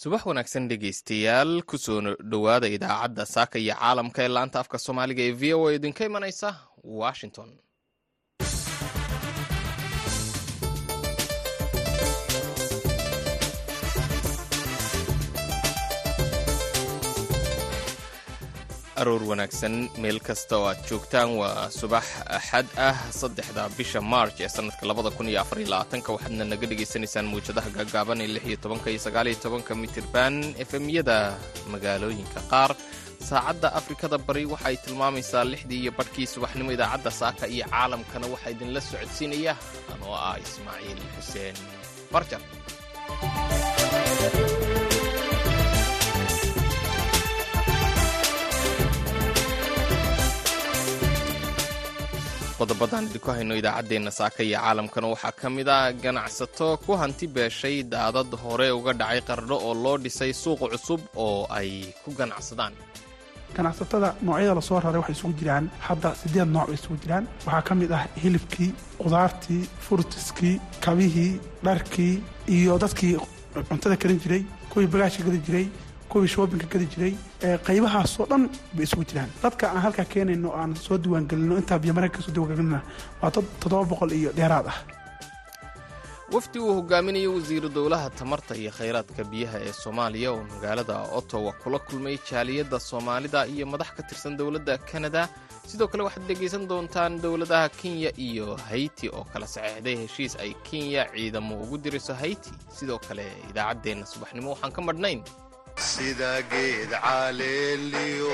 subax wanaagsan dhegaystayaal ku soo dhowaada idaacadda saaka iyo caalamka ee laanta afka soomaaliga ee v o a. Idinka imanaysa washington aroor wanaagsan meel kasta oo aad joogtaan waa subax axad ah saddexda bisha march ee sannadka labada kun iyo afar iyo labaatanka. Waxaadna naga dhegaysanaysaan muwjadaha gaagaaban ee lix iyo tobanka iyo sagaal iyo tobanka mitirban efemyada magaalooyinka qaar. Saacadda afrikada bari waxay tilmaamaysaa lixdii iyo badhkii subaxnimo idaacadda saaka iyo caalamkana waxaa idinla socodsiinaya anoo ah ismaaciil xuseen. Farjar qodobadaan idinku hayno idaacaddeenna saaka iyo caalamkana waxaa ka mid ah ganacsato ku hanti beeshay daadad hore uga dhacay qardho oo loo dhisay suuq cusub oo ay ku ganacsadaan. Ganacsatada noocyada la soo raray waxay isugu jiraan hadda siddeed nooc bay isugu jiraan. Waxaa ka mid ah hilibkii qudaartii furtiskii kabihii dharkii iyo dadkii cuntada karin jiray kuwii bagaashka geli jiray kuwii shoobinka geli jiray qaybahaasoo dhan bay isugu jiraan. Dadka aan halkaa keenayno aan soo diiwaangelino intaa biyomareenka ka soo diiwaangelina waa toddoba boqol iyo dheeraad ah. Wafdi uu hogaaminayo wasiiru dowlaha tamarta iyo khayraadka biyaha ee soomaaliya oo magaalada ottawa kula kulmay jaaliyadda soomaalida iyo madax ka tirsan dowladda kanada sidoo kale waxaad dhegaysan doontaan dowladaha kenya iyo hayti oo kala saxeexday heshiis ay kenya ciidamo ugu dirayso hayti sidoo kale idaacaddeenna subaxnimo waxaan ka madhnayn sida geed caleeliyo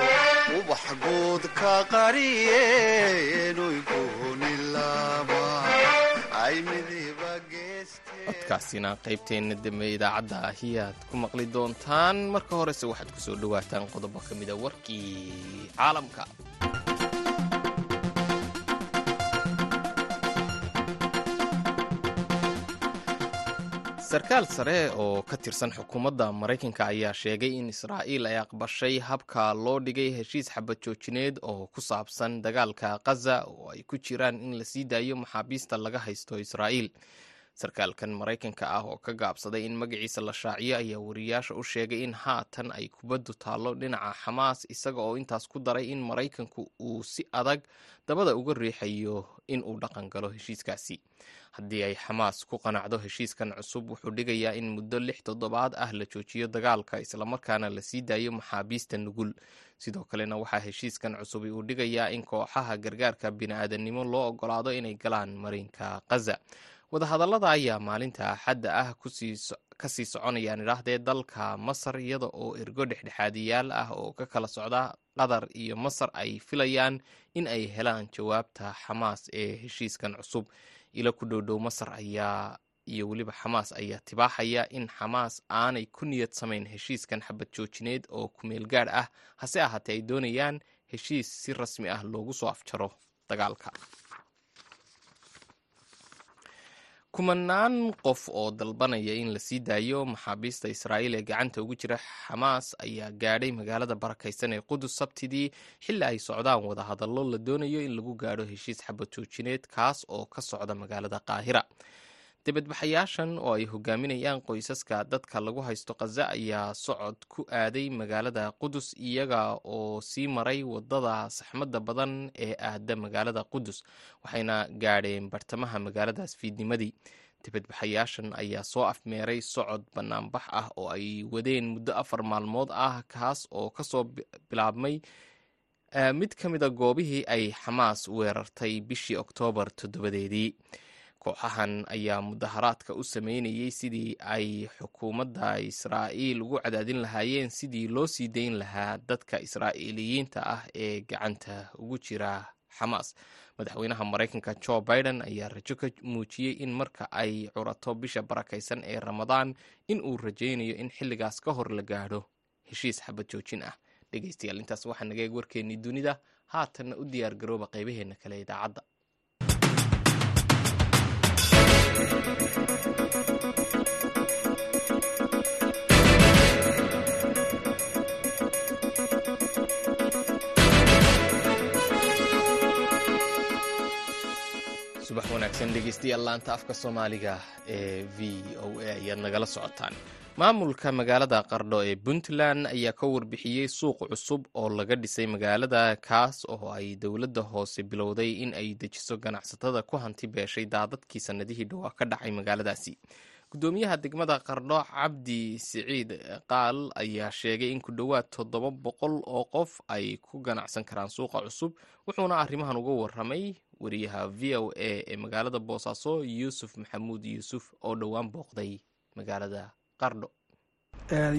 ubax guud ka qariyeenuy goonilama ay midiba codkaasina qaybteenna dambe idaacadda ahiyaad ku maqli doontaan. Marka horese waxaad ku soo dhowaataan qodobo ka mida warkii caalamka sarkaal sare oo ka tirsan xukuumadda maraykanka ayaa sheegay in israa'iil ay aqbashay habka loo dhigay heshiis xabad joojineed oo ku saabsan dagaalka khaza oo ay ku jiraan in la sii daayo maxaabiista laga haysto israa'iil sarkaalkan maraykanka ah oo ka gaabsaday in magaciisa la shaaciyo ayaa wariyaasha u sheegay in haatan ay kubaddu taallo dhinaca xamaas isaga oo intaas ku daray in maraykanku uu si adag dabada uga riixayo in uu dhaqan galo heshiiskaasi. Haddii ay xamaas ku qanacdo heshiiskan cusub wuxuu dhigayaa in muddo lix toddobaad ah la joojiyo dagaalka islamarkaana la sii daayo maxaabiista nugul. Sidoo kalena waxaa heshiiskan cusubi uu dhigayaa in kooxaha gargaarka bini'aadanimo loo ogolaado inay galaan marinka khaza wadahadallada ayaa maalinta axadda ah ka sii soconayaan idhaahdee dalka masar iyada oo ergo dhexdhexaadiyaal ah oo ka kala socda qatar iyo masar ay filayaan in ay helaan jawaabta xamaas ee heshiiskan cusub. Ilo ku dhowdhow masar ayaa iyo weliba xamaas ayaa tibaaxaya in xamaas aanay ku niyad samayn heshiiskan xabad joojineed oo kumeel gaadh ah hase ahaatee ay doonayaan heshiis si rasmi ah loogu soo afjaro dagaalka kumanaan qof oo dalbanaya in la sii daayo maxaabiista israa'iil ee gacanta ugu jira xamaas ayaa gaadhay magaalada barakaysan ee qudus sabtidii xilli ay socdaan wadahadallo la doonayo in lagu gaadho heshiis xabad joojineed kaas oo ka socda magaalada qaahira dibadbaxayaashan oo ay hogaaminayaan qoysaska dadka lagu haysto khaza ayaa socod ku aaday magaalada qudus iyaga oo sii maray waddada saxmadda badan ee aada magaalada qudus waxayna gaadheen bartamaha magaaladaas fiidnimadii. Dibadbaxayaashan ayaa soo afmeeray socod banaanbax ah oo ay wadeen muddo afar maalmood ah kaas oo ka soo bilaabmay mid ka mida goobihii ay xamaas weerartay bishii oktoobar toddobadeedii kooxahan ayaa mudaharaadka u sameynayay sidii ay xukuumadda israa'iil ugu cadaadin lahaayeen sidii loo sii dayn lahaa dadka israa'iiliyiinta ah ee gacanta ugu jira xamaas. Madaxweynaha maraykanka jo biden ayaa rajo ka muujiyey in marka ay curato bisha barakaysan ee ramadaan in uu rajaynayo in xilligaas ka hor la gaadho heshiis xabad joojin ah. Dhegeystayaal intaas waxaa naga eeg warkeennii dunida. Haatanna u diyaar garooba qaybaheenna kale idaacadda subax wanaagsan dhegeystayaal laanta afka soomaaliga ee v o a ayaad nagala socotaan maamulka magaalada qardho ee puntland ayaa ka warbixiyey suuq cusub oo laga dhisay magaalada kaas oo ay dowladda hoose bilowday in ay dejiso ganacsatada ku hanti beeshay daadadkii sannadihii dhowaa ka dhacay magaaladaasi. Gudoomiyaha degmada qardho cabdi siciid qaal ayaa sheegay in ku dhowaad toddoba boqol oo qof ay ku ganacsan karaan suuqa cusub wuxuuna arrimahan uga waramay wariyaha v o a ee magaalada boosaaso yuusuf maxamuud yuusuf oo dhowaan booqday magaalada qardho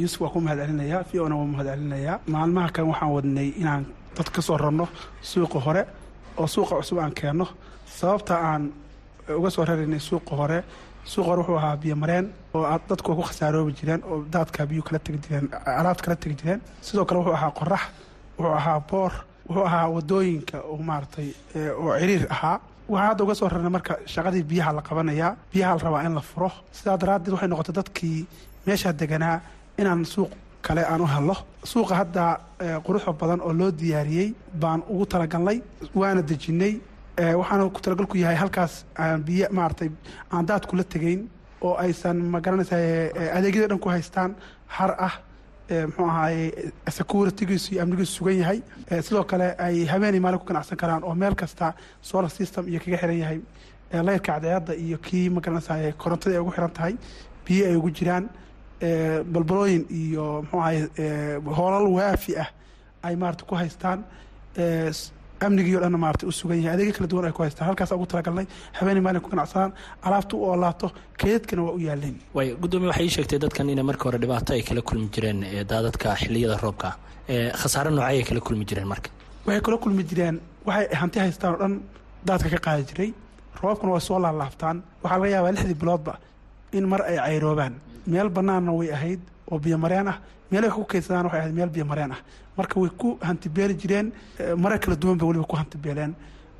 yuusuf waa ku mahad celinayaa v ona waa mahad celinayaa maalmaha kan waxaan wadnay inaan dad ka soo rarno suuqa hore oo suuqa cusub aan keenno sababta aan uga soo raraynay suuqa hore suuqa hore wuxuu ahaa biyo mareen oo dadku ku khasaaroobi jireen oo daadka biyu kala tegi jireen alaabta kala tegi jireen. Sidoo kale wuxuu ahaa qorax wuxuu ahaa boor wuxuu ahaa waddooyinka oo maaragtay oo ciriir ahaa. Waxaa hadda uga soo rarnay marka shaqadii biyaha la qabanayaa biyaha la rabaa in la furo. Sidaa daraaddeed waxay noqotay dadkii meeshaa deganaa inaan suuq kale aan u helno. Suuqa hadda quruxda badan oo loo diyaariyey baan ugu talagalnay waana dejinnay waxaana ku talagal ku yahay halkaas aan biyo maaragtay aan daad kula tegayn oo aysan magaranaysa adeegyada dhan ku haystaan. Har ah muxuu ahaaye securitigiisu iyo amnigiisu sugan yahay. Sidoo kale ay habeenay maalin ku ganacsan karaan oo meel kasta solar system iyo kaga xiran yahay. Layrka cadceedda iyo kii magaranaysa korontada ay ugu xiran tahay biyo ay ugu jiraan balbalooyin iyo muxuu ahaye hoolal waafi ah ay maarata ku haystaan. Amnigii o dhanna maarata u sugan yahay. Adeegyo kala duwan ay ku haystaan. Halkaas ugu talagalnay habeenay maalin ku ganacsadaan alaabta u oolaato keedadkana waa u yaaleen way guddoomiye waxay ii sheegtay dadkan inay marka hore dhibaato ay kala kulmi jireen daadadka xilliyada roobka. Khasaare noocay ay kala kulmi jireen marka? Waxay kala kulmi jireen. Waxay hanti haystaan oo dhan daadka ka qaadi jiray. Roobkuna way soo laalaabtaan. Waxaa laga yaabaa lixdii biloodba in mar ay cayroobaan meel bannaanna way ahayd oo biyo mareen ah. Meel wax ku keydsadaan waxay ahayd meel biyo mareen ah. Marka way ku hantibeeli jireen mare kala duwan bay weliba ku hantibeeleen.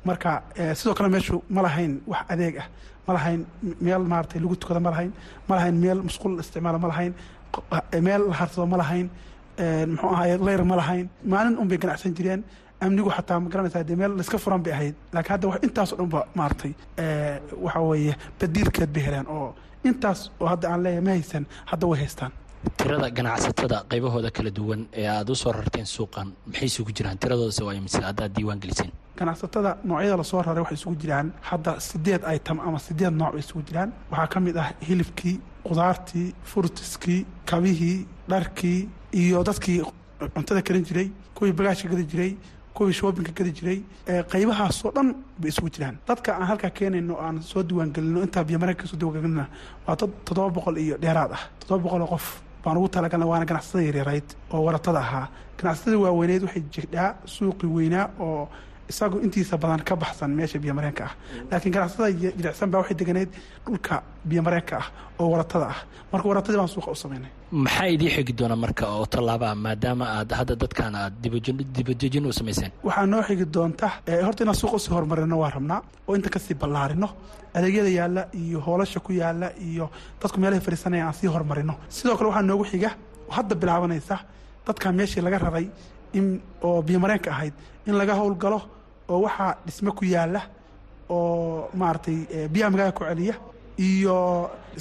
Marka sidoo kale meeshu ma lahayn wax adeeg ah. Ma lahayn meel maaratay lagu tukada ma lahayn. Ma lahayn meel musqul isticmaala ma lahayn. Meel la harsado ma lahayn. Muxuu ahaye leyr ma lahayn. Maalin un bay ganacsan jireen. Amnigu xataa ma garanaysaa dee meel laiska furan bay ahayd. Laakiin hadda intaasoo dhan ba maaragtay waxa weeye badiilkeed bay heleen oo intaas oo hadda aan leeyahay ma haysan hadda way haystaan. Tirada ganacsatada qaybahooda kala duwan ee aada u soo rarteen suuqan maxay isugu jiraan? Tiradoodase waa imise haddaad diiwaan geliseen ganacsatada noocyada la soo raray waxay isugu jiraan. Hadda sideed item ama sideed nooc bay isugu jiraan. Waxaa ka mid ah hilibkii qudaartii furtiskii kabihii dharkii iyo dadkii cuntada karin jiray kuwii bagaashka gadi jiray kuwii shoobinka gadi jiray qaybahaasoo dhan bay isugu jiraan. Dadka aan halkaa keenayno aan soo diiwaangelino intaa biyomareenka ka soo diiwaangelina waa dad toddoba boqol iyo dheeraad ah. Toddoba boqol oo qof baan ugu talagalnay waana ganacsatada yaryarayd oo waratada ahaa. Ganacsatada waaweyneyd waxay jegdhaa suuqi weynaa oo isagu intiisa badan ka baxsan meesha biyomareenka ah. Laakiin ganacsatada jilicsan baa waxay deganeyd dhulka biyomareenka ah oo waratada ah. Marka waratadii baan suuqa u samaynay maxaa idii xigi doona marka oo tallaabaa maadaama aad hadda dadkan aad dibadejin u samayseen? Waxaa noo xigi doonta horta inaan suuqa u sii horumarino waa rabnaa oo inta ka sii ballaarino adeegyada yaalla iyo hoolasha ku yaalla iyo dadku meelahay fadhiisanaya aan sii horumarino sidoo kale waxaa noogu xiga hadda bilaabanaysa dadkan meeshii laga raray in oo biyomareenka ahayd in laga howlgalo oo waxaa dhisme ku yaalla oo maaragtay biyaha magaalada ku celiya iyo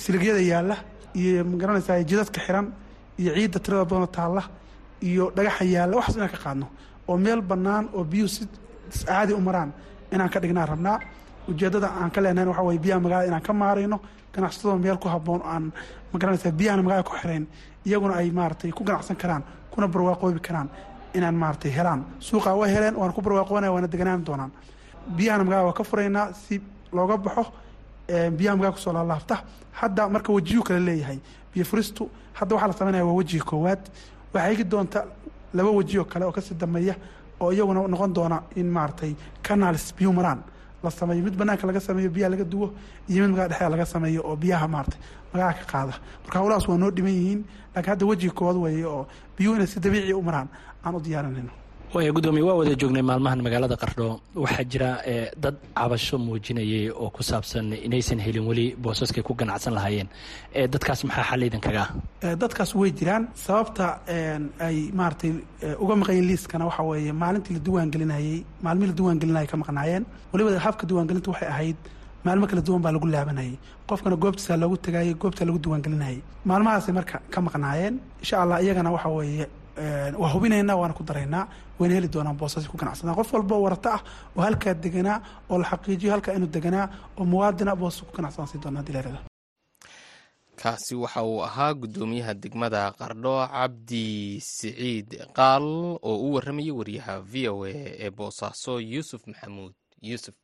siligyada yaalla iyo ma garanaysaa jidadka xiran iyo ciidda tirada badanoo taalla iyo dhagaxa yaalla. Waxaas inaan ka qaadno oo meel bannaan oo biyuhu si caadi u maraan inaan ka dhignaan rabnaa. Ujeeddada aan ka leenahay waxa weye biyaha magaalada inaan ka maarayno ganacsatada meel ku habboon aan ma garanaysaa biyahana magaalada ku xirayn iyaguna ay maaragtay ku ganacsan karaan kuna barwaaqoobi karaan inaan maaragtay helaan. Suuqa waa heleen waana ku barwaaqoonaya waana deganaan doonaan. Biyahana magaalada waa ka furaynaa si looga baxo biyaha magaalada ku soo laalaabta. Hadda marka wejiyuu kale leeyahay biyo furistu hadda waxaa la samaynaya waa wejiga koowaad. Waxaa higi doonta laba wejiyoo kale oo ka sii dambeeya oo iyaguna noqon doona in maaragtay canalis biyu maraan. La sameeyo mid banaanka laga sameeyo biyaha laga duwo iyo mid magala dhexda laga sameeyo oo biyaha maaragtay magaala ka qaada. Marka howlahaas waa noo dhiman yihiin laakiin hadda wejiga koowaad weeye oo biyuhu inay si dabiici u maraan aan u diyaarinayno waaya guddoomiye waa wada joognay maalmahan magaalada qardho. Waxaa jira dad cabasho muujinayay oo ku saabsan inaysan helin weli boosaskay ku ganacsan lahaayeen. Dadkaas maxaa xal idinkaga ah dadkaas way jiraan. Sababta ay maaragtay uga maqayin liiskana waxaa weeye maalintii la diiwaangelinayey maalmihii la diiwaangelinayay ka maqnaayeen. Weliba habka diiwaangelinta waxay ahayd maalmo kala duwan baa lagu laabanayay. Qofkana goobtiisa loogu tagayay goobta lagu diiwaangelinayay maalmahaasay marka ka maqnaayeen. Insha allah iyagana waxa weeye waa hubinaynaa waana ku daraynaa wayna heli doonaan boosasay ku ganacsadaan qof walba oo warata ah oo halkaa deganaa oo la xaqiijiyo halkaa inuu deganaa oo muwaadina boosas ku ganacsadaan sii doonaa dileerada kaasi waxa uu ahaa guddoomiyaha degmada qardho cabdi siciid qaal oo u warramayay wariyaha v o a ee boosaaso yuusuf maxamuud. Yuusuf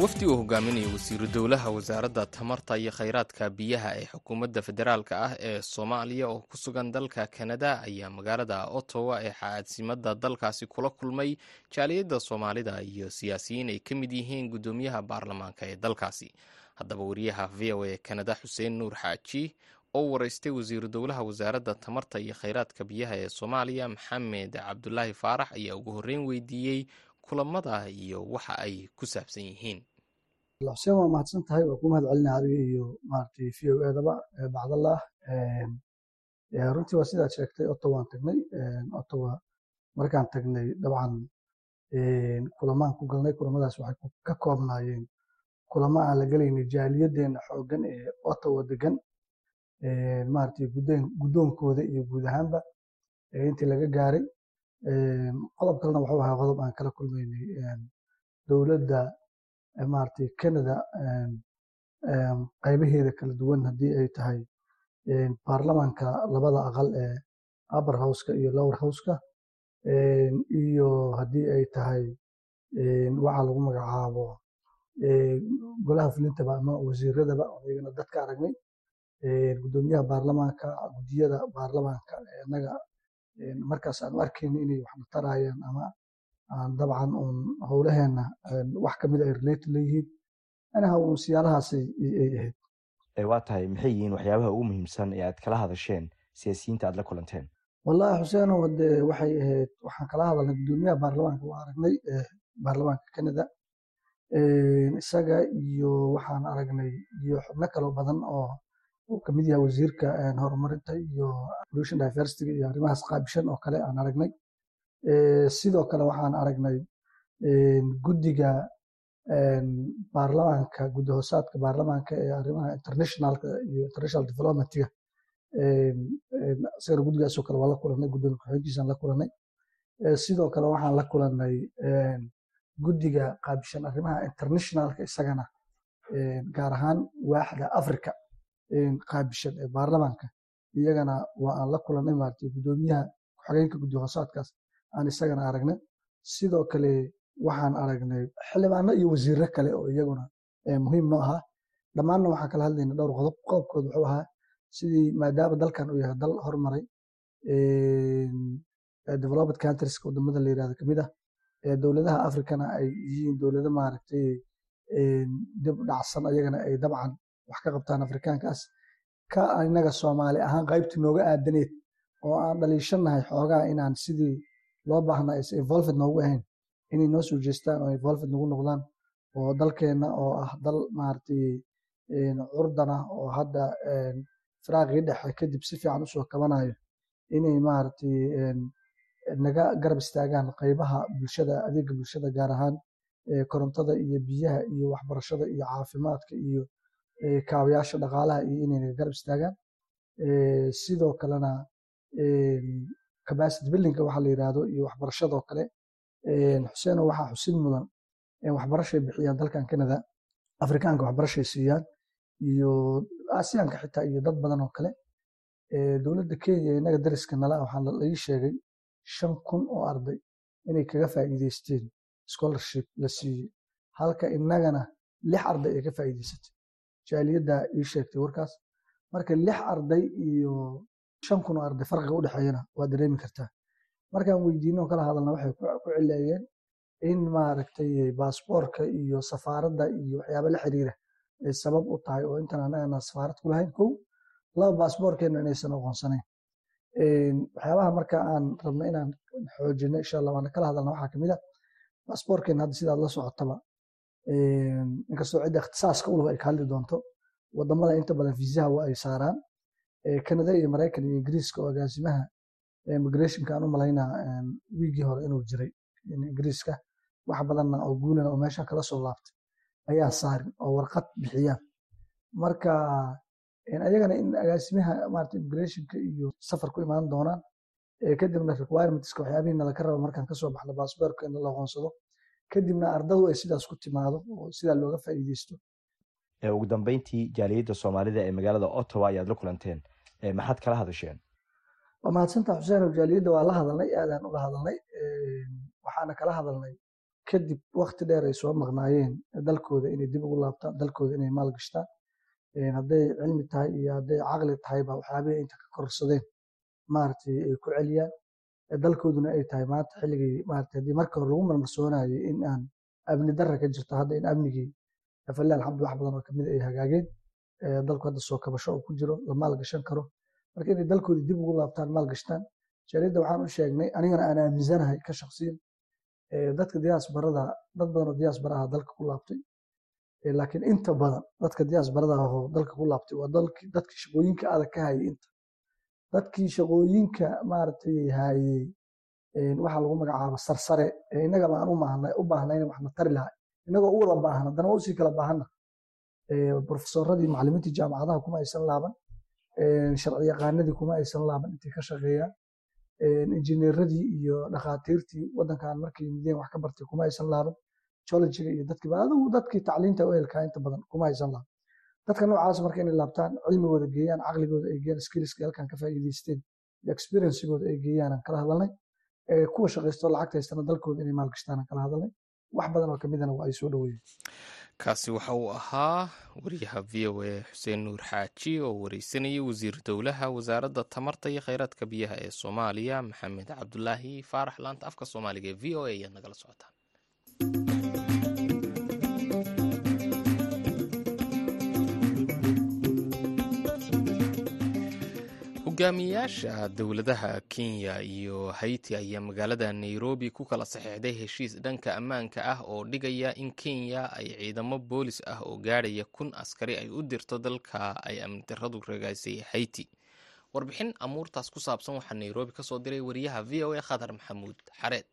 wafdi uu hogaaminaya wasiiru dowlaha wasaaradda tamarta iyo khayraadka biyaha ee xukuumadda federaalka ah ee soomaaliya oo ku sugan dalka kanada ayaa magaalada ottawa ee caasimadda dalkaasi kula kulmay jaaliyadda soomaalida iyo siyaasiyiin ay ka mid yihiin guddoomiyaha baarlamaanka ee dalkaasi. Haddaba wariyaha v o a kanada xuseen nuur xaaji oo waraystay wasiiru dowlaha wasaaradda tamarta iyo khayraadka biyaha ee soomaaliya maxamed cabdulaahi faarax ayaa ugu horreyn weydiiyey kulamada iyo waxa ay ku saabsan yihiin xuseen waa mahadsan tahay? Waa ku mahad adiga iyo maaragtay v o edaba bacdallah runtii waa sidaad sheegtay ottawa waan tagnay ottawa markaan tagnay dabcan kulamaan ku galnay kulamadaas waxay ka koobnaayeen kulamo aan la gelaynay jaaliyaddeena xooggan ee ottawa degan maaragtay guddoonkooda iyo guud ahaanba intii laga gaaray qodob kalena wuxuu ahaa qodob aan kala kulmaynay dowladda maaragtay canada qaybaheeda kala duwan haddii ay tahay baarlamaanka labada aqal ee upper houseka iyo lower houseka iyo haddii ay tahay waxa lagu magacaabo golaha fulintaba ama wasiiradaba iyagana dadka aragnay guddoomiyaha baarlamaanka guddiyada baarlamaanka innaga markaas aan u arkayna inay waxna tarayaan ama dabcan uun howlaheena wax ka mid ay relate leeyihiin. Anaha uun siyaalahaasay ay ahayd. Waa tahay maxay yihiin waxyaabaha ugu muhiimsan ee aad kala hadasheen siyaasiyiinta aad la kulanteen? Wallahi xuseeno de waxay ahayd waxaan kala hadalnay guddoomiyaha baarlamaanka waa aragnay baarlamaanka canada isaga iyo waxaan aragnay iyo xubno kaloo badan oo uu ka mid yahay wasiirka horumarinta iyo pollution diversityga iyo arrimahaas qaabishan oo kale aan aragnay sidoo kale waxaan aragnay guddiga baarlamaanka guddi hoosaadka baarlamaanka ee arrimaha internationalka iyo international developmentiga isagana guddigaasoo kale waa la kulanay guddoomiye ku-xigeenkiisaan la kulanay. Sidoo kale waxaan la kulanay guddiga qaabishan arrimaha internationalka isagana gaar ahaan waaxda africa qaabishan ee baarlamaanka. Iyagana waa aan la kulanay maaragtay guddoomiyaha ku-xigeenka guddi hoosaadkaas aan isagana aragnay. Sidoo kale waxaan aragnay xildhibaano iyo wasiirro kale oo iyaguna muhiim noo ahaa dhammaanna waxaan kala hadlayna dhowr qodob. Qodobkood wuxuu ahaa sidii maadaama dalkan uu yahay dal hormaray developed countrieska waddamada la yiraahdo ka mid ah dowladaha africana ay yihiin dowlado maaragtay dib dhacsan ayagana ay dabcan wax ka qabtaan afrikaankaas. Ka inaga soomaali ahaan qaybtii nooga aadaneed oo aan dhaliishanahay xoogaa inaan sidii loo baahnaa is involved noogu ahayn inay noo soo jeestaan oo involved nagu noqdaan oo dalkeenna oo ah dal maaragtay curdan ah oo hadda firaaqii dhexe kadib si fiican u soo kabanayo inay maaragtay naga garab istaagaan qaybaha bulshada adeega bulshada gaar ahaan korontada iyo biyaha iyo waxbarashada iyo caafimaadka iyo kaabayaasha dhaqaalaha iyo inay naga garab istaagaan. Sidoo kalena capacity buildingka waxa la yidhaahdo iyo waxbarashadoo kale xuseeno waxaa xusin mudan waxbarashay bixiyaan dalkan canada afrikaanka waxbarashay siiyaan iyo aasiyaanka xitaa iyo dad badan oo kale. Dowladda kenya inaga dariska nala waxaa sheegay shan kun oo arday inay kaga faa'iideysteen scholarship la siiyey halka inagana lix arday ay ka faa'iideysatay jaaliyadda ii sheegtay warkaas. Marka lix arday iyo shan kun oo arday farqiga u dhexeeyana waa dareemi kartaa. Markaan weydiino kala hadalna waxay ku cileeyeen in maaragtay baasboorka iyo safaaradda iyo waxyaaba la xiriira ay sabab u tahay oo intaan anagana safaarad ku kow laba baasboorkeena inaysan aqoonsanayn waxyaabaha marka aan rabno inaan xoojino insha allah waana kala hadalna waxaa ka mid a. Baasboorkeena hadda sidaad la socotaba inkastoo cidda ikhtisaaska ulug ay ka hadli doonto waddamada inta badan fiisaha waa ay saaraan canada iyo maraykan iyo ingiriiska oo agaasimaha immigrationka aan u malaynaa wiigii hore inuu jiray ingiriiska wax badanna oo guulana oo meesha kala soo laabtay ayaa saarin oo warqad bixiyaan marka ayagana in agaasimaha maarata immigrationka iyo safar ku imaan doonaan kadibna requirementska waxyaabihii nalaka raba markaan ka soo baxno baasboorka in la aqoonsado kadibna ardadu ay sidaas ku timaado oo sidaa looga faa'iideysto ugu dambeyntii jaaliyadda soomaalida ee magaalada ottawa ayaad la kulanteen. Maxaad kala hadasheen? Waa mahadsantaa xuseen jaaliyadda waa la hadalnay aadaan ula hadalnay. Waxaana kala hadalnay kadib wakti dheer ay soo maqnaayeen dalkooda inay dib ugu laabtaan dalkooda inay maalgashtaan hadday cilmi tahay iyo hadday caqli tahayba waxyaabihii inta ka korsadeen maaragtay ay ku celiyaan. Dalkooduna ay tahay maanta xilligii maaragtay haddii marka hore lagu marmarsoonayay in aan amni darra ka jirto hadda in amnigii falle alxamdu wax badan oo ka mid ay hagaageen dalku hadda soo kabasho oo ku jiro la maalgashan karo. Marka inay dalkoodii dib ugu laabtaan maalgashtaan jaaliyadda waxaan u sheegnay anigana aan aaminsanahay ka shaqsiyan dadka diyaasbarada dad badan oo diyaasbaraha dalka ku laabtay. Laakiin inta badan dadka diyaasbarada ahoo dalka ku laabtay waa dadkii shaqooyinka adag ka hayay inta. Dadkii shaqooyinka maaragtay hayey waxaa lagu magacaaba sarsare innagaba aan u baahnayna waxna tari lahay innagoo u wada baahan haddana waa u sii kala baahanna profesoradii macallimiintii jaamacadaha kuma aysan laaban. Sharci yaqaanadii kuma aysan laaban intay ka shaqeeyaan. Injineeradii iyo dhakhaatiirtii waddankan markay yimideen wax ka bartay kuma aysan laaban. Geologiga iyo dadkiiba adigu dadkii tacliinta u helkaa inta badan kuma aysan laaban. Dadka noocaas marka inay laabtaan cilmigooda geeyaan caqligooda ay geeyaan skillska halkan ka faa'iidaysteen iyo experiencegooda ay geeyaan aan kala hadalnay. Kuwa shaqaysto lacagta haystana dalkooda inay maalgashtaan aan kala hadalnay wax badan oo kamidana ay soo dhaweeyeen kaasi waxa uu ahaa wariyaha v o a xuseen nuur xaaji oo wareysanayay wasiir dowlaha wasaaradda tamarta iyo kheyraadka biyaha ee soomaaliya maxamed cabdulaahi faarax. Laanta afka soomaaliga ee v o a ayaad nagala socotaan hogaamiyayaasha dowladaha kenya iyo haiti ayaa magaalada nairobi ku kala saxeixday heshiis dhanka ammaanka ah oo dhigaya in kenya ay ciidamo boolis ah oo gaadhaya kun askari ay u dirto dalka ay amnidaradu ragaysay haiti. Warbixin amuurtaas ku saabsan waxaa nairobi ka soo diray wariyaha v o a khadar maxamuud xareed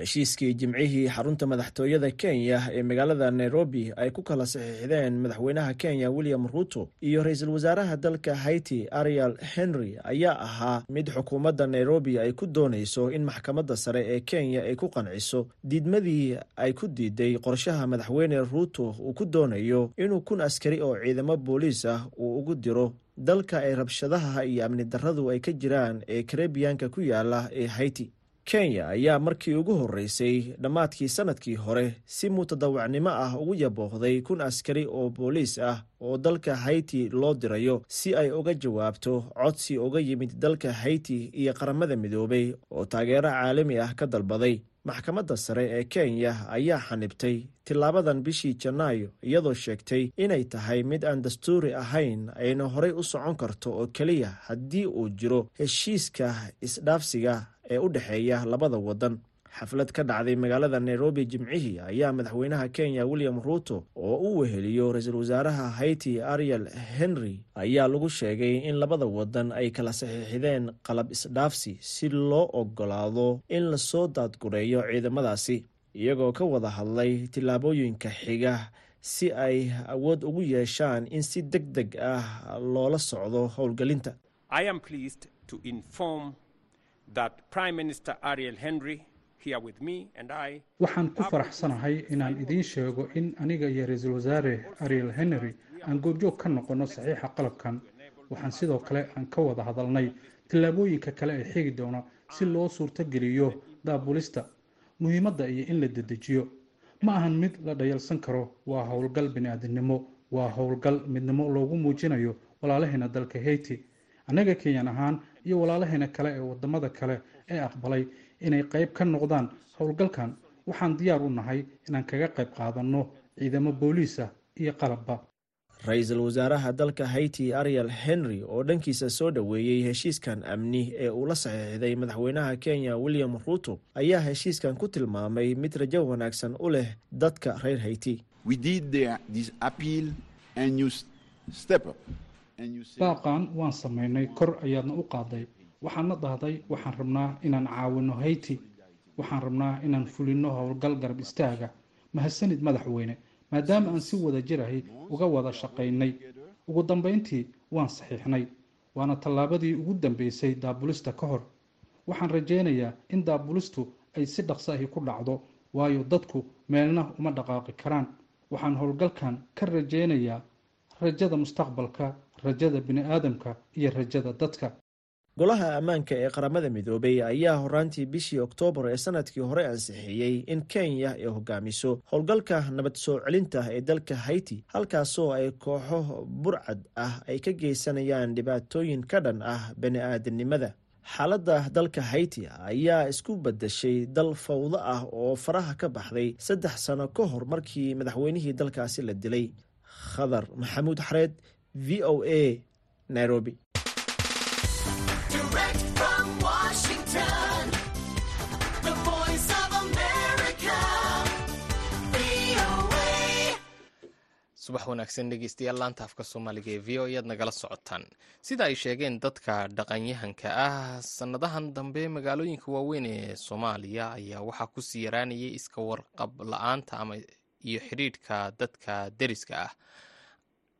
heshiiskii jimcihii xarunta madaxtooyada kenya ee magaalada nairobi ay ku kala saxiixdeen madaxweynaha kenya william ruto iyo ra'iisul wasaaraha dalka haiti ariel henry ayaa ahaa mid xukuumadda nairobi ay ku doonayso in maxkamadda sare ee kenya ay ku qanciso. Diidmadii ay ku diiday qorshaha madaxweyne ruto uu ku doonayo inuu kun askari oo ciidamo booliis ah uu ugu diro. Dalka ay rabshadaha iyo amni darradu ay ka jiraan ee karebiyanka ku yaalla ee haiti kenya ayaa markii ugu horreysay dhammaadkii sannadkii hore si mutadawacnimo ah ugu yaboohday kun askari oo booliis ah oo dalka haiti loo dirayo si ay uga jawaabto codsi uga yimid dalka haiti iyo qaramada midoobay oo taageero caalami ah ka dalbaday. Maxkamadda sare ee kenya ayaa xanibtay tilaabadan bishii janaayo iyadoo sheegtay inay tahay mid aan dastuuri ahayn ayna horey u socon karto oo keliya haddii uu jiro heshiiska isdhaafsiga ee u dhexeeya labada waddan xaflad ka dhacday magaalada nairobi jimcihii ayaa madaxweynaha kenya william ruto oo u weheliyo ra'iisul wasaaraha haiti ariel henry ayaa lagu sheegay in labada waddan ay kala saxiixdeen qalab isdhaafsi si loo ogolaado in la soo daadgureeyo ciidamadaasi iyagoo ka wada hadlay tillaabooyinka xiga si ay awood ugu yeeshaan in si deg deg ah loola socdo howlgelinta waxaan ku faraxsanahay inaan idiin sheego in aniga iyo ra'iisul wasaare ariel henry aan goobjoog ka noqonno saxiixa qalabkan. Waxaan sidoo kale aan ka wada hadalnay tillaabooyinka kale ee xigi doona si loo suurtogeliyo daabulista muhiimadda iyo in la dedejiyo. Ma ahan mid la dhayalsan karo waa howlgal bini'aadinimo waa howlgal midnimo loogu muujinayo walaalaheena dalka haiti. Annaga kenyan ahaan iyo walaalaheena kale ee waddamada kale ee aqbalay inay qayb ka noqdaan howlgalkan. Waxaan diyaar u nahay inaan kaga qayb qaadanno ciidamo booliisa iyo qalabba. Ra'iisul wasaaraha dalka haiti ariel henry oo dhankiisa soo dhoweeyey heshiiskan amni ee uu la saxiixday madaxweynaha kenya william ruto ayaa heshiiskan ku tilmaamay mid rajo wanaagsan u leh dadka reer haiti baaqan waan samaynay kor ayaadna u qaaday. Waxaadna dhahday waxaan rabnaa inaan caawino hayti. Waxaan rabnaa inaan fulino howlgal garab istaaga. Mahadsanid madaxweyne maadaama aan si wada jirahay uga wada shaqaynay. Ugu dambayntii waan saxiixnay. Waana tallaabadii ugu dambeysay daabulista ka hor. Waxaan rajaynayaa in daabulistu ay si dhaqso ahi ku dhacdo waayo dadku meelna uma dhaqaaqi karaan. Waxaan howlgalkan ka rajaynayaa rajada mustaqbalka rajada bini-aadamka iyo rajada dadka. Golaha ammaanka ee qaramada midoobay ayaa horaantii bishii oktoobar ee sannadkii hore ansixiyey in kenya ay hogaamiso howlgalka nabad soo celinta ee dalka hayti halkaasoo ay kooxo burcad ah ay ka geysanayaan dhibaatooyin ka dhan ah bani-aadamnimada xaaladda dalka hayti ayaa isku badashay dal fawdo ah oo faraha ka baxday saddex sano ka hor markii madaxweynihii dalkaasi la dilay. Khadar maxamuud xareed v o a nairobi. Subax wanaagsan dhegeystayaal laanta afka soomaaliga ee v o ayaad nagala socotaan. Sida ay sheegeen dadka dhaqanyahanka ah sannadahan dambe magaalooyinka waaweyn ee soomaaliya ayaa waxaa ku sii yaraanayay iska warqab la'aanta ama iyo xidhiidhka dadka deriska ah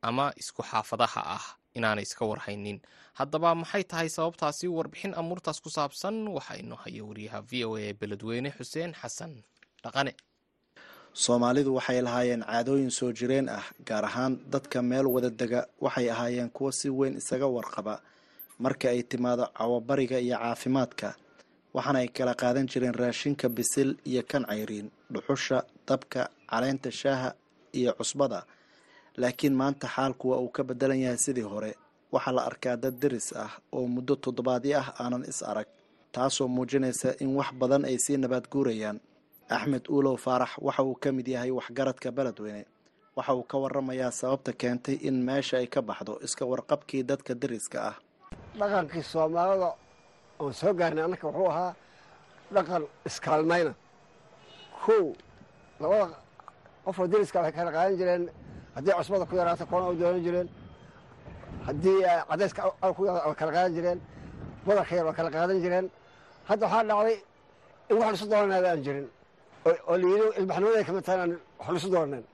ama isku xaafadaha ah inaanay iska warhaynin. Haddaba maxay tahay sababtaasi warbixin amuurtaas ku saabsan? Waxaa inoo haya wariyaha v o a beledweyne xuseen xasan dhaqane. Soomaalidu waxay lahaayeen caadooyin soo jireen ah gaar ahaan dadka meel wada dega. Waxay ahaayeen kuwo si weyn isaga warqaba. Marka ay timaado cawabariga iyo caafimaadka waxaana ay kala qaadan jireen raashinka bisil iyo kan cayriin dhuxusha dabka caleenta shaaha iyo cusbada laakiin maanta xaalku waa uu ka bedelan yahay sidii hore. Waxaa la arkaa dad deris ah oo muddo toddobaadyo ah aanan is arag taasoo muujinaysa in wax badan ay sii nabaad guurayaan. Axmed uulow faarax waxa uu ka mid yahay waxgaradka beledweyne. Waxa uu ka waramayaa sababta keentay in meesha ay ka baxdo iska warqabkii dadka deriska ah. Dhaqankii soomaalida oon soo gaarnay annaka wuxuu ahaa dhaqan iskaalmayna. Kow labada qofoo deriska waxay kala qaadan jireen haddii cusbada ku yaraato koona u doonan jireen haddii cadayska ku way kala qaadan jireen badarka yar way kala qaadan jireen hadda waxaa dhacday in wax lisu doonanaada aan jirin oo layidhi ilbaxnimaday ka mid tahay inaan wax lisu doonanen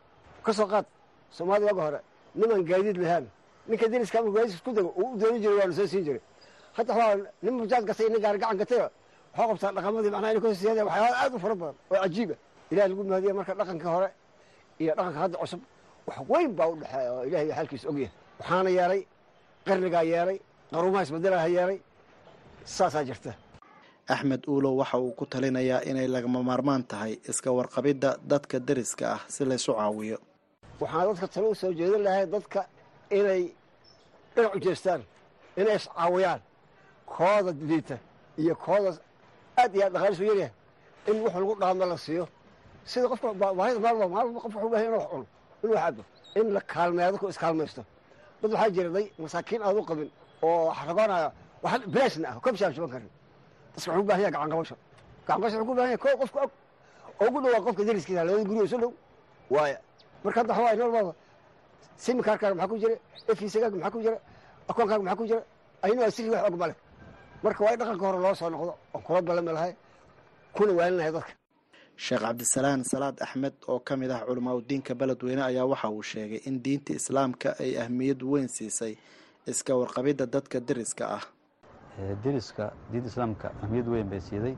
ka soo qaad soomaalida waaga hore niman gaadiid lahaan ninka deriska ama gaadiis isku dego uu u doonan jiray waa la soo siin jiray. Hadda waxaa nin mujaad gatay nin gaari gacan gatay waxaa qabtaa dhaqamadii macnaha inay ka soo siyaadeen waxyaala u fara badan oo cajiiba ilaah lagu mahadiya marka dhaqankii hore iyo dhaqanka hadda cusub wax weyn baa u dhexeeya oo ilahay xaalkiisa ogyahay waxaana yeelay qarnigaa yeelay qaruumaha isbedelaha yeelay saasaa jirta. Axmed uulow waxa uu ku talinayaa inay lagama maarmaan tahay iska warqabidda dadka deriska ah si laysu caawiyo. Waxaan dadka talo u soo jeedin lahay dadka inay dhinac u jeestaan inay iscaawiyaan kooda liita iyo kooda aad iyo aad dhaqaalisu yaryahay in wax lagu dhaamo la siiyo. Sida qofka baahida maalba maalba qof wuxuu bahay inuu wax cuno inuu cabo in la kaalmeeyo dadku iskaalmaysto. Dad waxaa jira day masaakiin aad u qabin oo xarabaanaya wax bilaashna ah kobshaan shuban karin. Dadka wuxuu u baahan yahay gacan qabasho gacan qabasho wuxuu ku baahan yahay koo qofka og. Oo ugu dhawaa qofka deriskiisa labada guri oo isu dhow. Waaya marka hadda waxaa waay. Nolol baaba simikaarkaaga maxaa ku jira? Efiisagaaga maxaa ku jira? Akoonkaaga maxaa ku jira? Waa sirri wax og marka waa in dhaqanka hore loo soo noqdo oo kula balami lahay kuna waalinahay dadka sheekh cabdisalaan salaad axmed oo ka mid ah culamaa udiinka beledweyne ayaa waxa uu sheegay in diinta islaamka ay ahmiyad weyn siisay iska warqabidda dadka deriska ah. Deriska diinta islaamka ahmiyad weyn bay siiday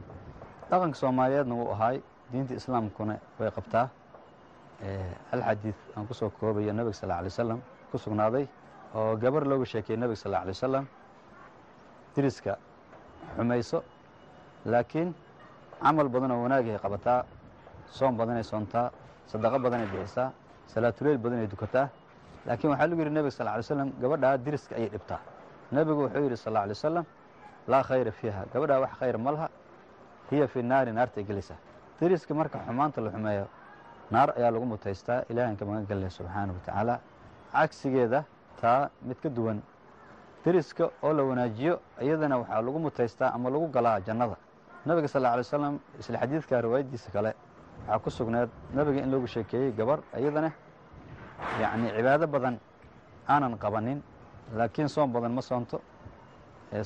dhaqanka soomaaliyeedna wuu ahaay diinta islaamkuna way qabtaa. Hal xadiid aan ku soo koobayo nebiga sal alay wasalam ku sugnaaday oo gabar looga sheekeyey nebiga sal alay wasalam deriska xumayso laakiin camal badan oo wanaagay qabataa soom badanay soontaa sadaqo badanay bixisaa salaatuleyl badanay dukataa. Laakiin waxaa lagu yidhi nebiga sal alay slam gabadhaa deriska ayay dhibtaa. Nebigu wuxuu yidhi sal alay wasalam laa khayra fiiha. Gabadhaa wax khayr ma laha hiya fi naari naartay gelaysaa deriska marka xumaanta la xumeeyo naar ayaa lagu mutaystaa ilahanka magan gelaya subxaana wa tacaala. Cagsigeeda taa mid ka duwan. Deriska oo la wanaajiyo iyadana waxaa lagu mutaystaa ama lagu galaa jannada nabiga sal alay wasalam isla xadiidka riwaayaddiisa kale waxaa ku sugneed nabiga in loogu sheekeeyey gabar iyadana yacni cibaado badan aanan qabanin laakiin soon badan ma soonto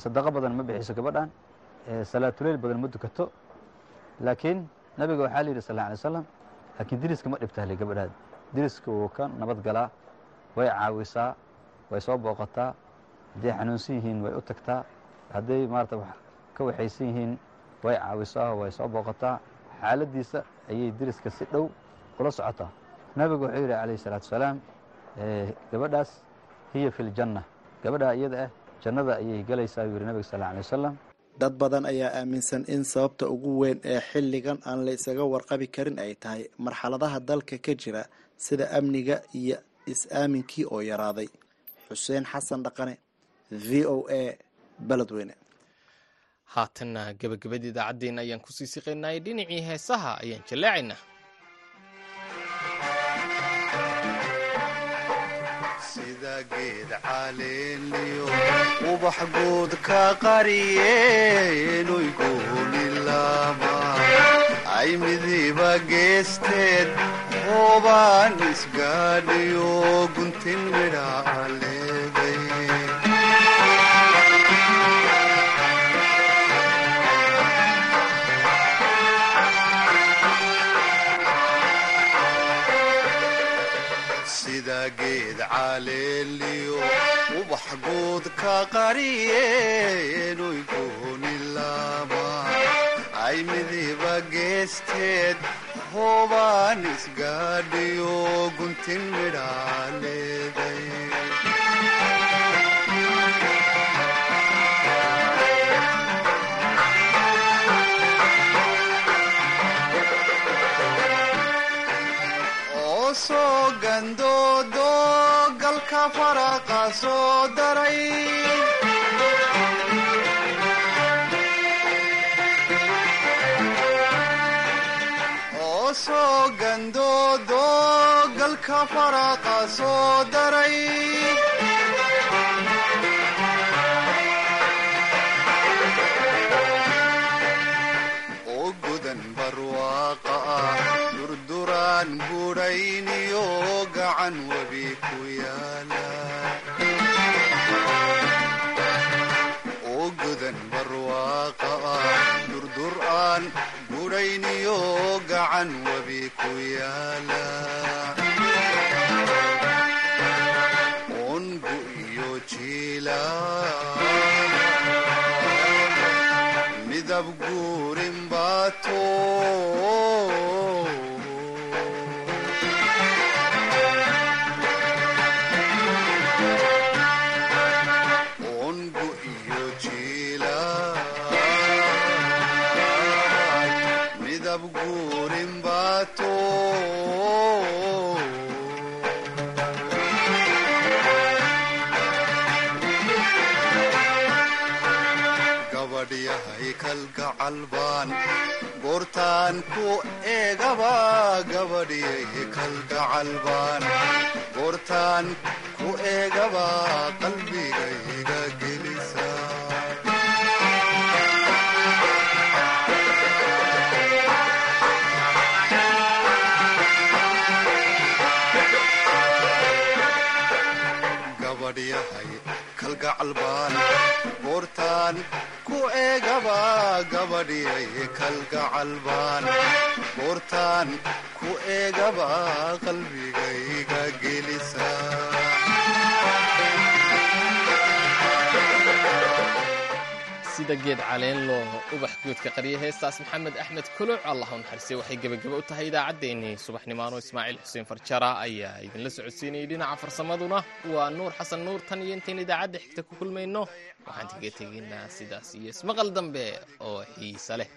sadaqo badan ma bixiso gabadhan salaatuleyl badan ma dukato. Laakiin nabiga waxaa la yidhi sal alay slam laakiin diriska ma dhibtahle gabadhaad. Diriska wuu ka nabad galaa way caawisaa way soo booqataa hadday xanuunsan yihiin way u tagtaa hadday maarata ka waxaysan yihiin way caawisaa way soo booqataa xaaladdiisa ayay diriska si dhow ula socotaa. Nabigu wuxuu yidhi calayh isalaatu wasalaam gabadhaas hiya fi ljanna gabadhaa iyada ah jannada ayay gelaysaa buu yidhi nabiga sal alay wasalam dad badan ayaa aaminsan in sababta ugu weyn ee xilligan aan la isaga warqabi karin ay tahay marxaladaha dalka ka jira sida amniga iyo is-aaminkii oo yaraaday. Xuseen xasan dhaqane v o a beledweyne haatanna gebagabada idaacaddeenna ayaan ku sii siqaynay dhinacii heesaha ayaan jallaacaynaa sida guud ka qariyeenuy goonilaama ay midiba geesteed hoobaan isgaadhiyo guntin midhaa leeday oo soo galka faraqa soo daray oo soo gandoodo galka faraqa soo daray durduraan budhayniyo gacan midab guurin baato kalgacal baan goortaan ku eegaba qalbigayga gelisa. Gabadhyahay kalgacal baan goortaan ku eegaba gabadhyay kalgacal baan goortaan sida geed caleen loo ubax guudka qariya heestaas maxamed axmed kuluc allah u waxay gebagaba u tahay idaacaddeenii subaxnimaano ismaaciil xuseen farjara ayaa idinla socodsiinayay dhinaca farsamaduna. Waa nuur xasan nuur tan iyo intayn idaacadda xigta ku kulmayno. Waxaan kaga tegaynaa sidaas iyo ismaqal dambe oo xiise leh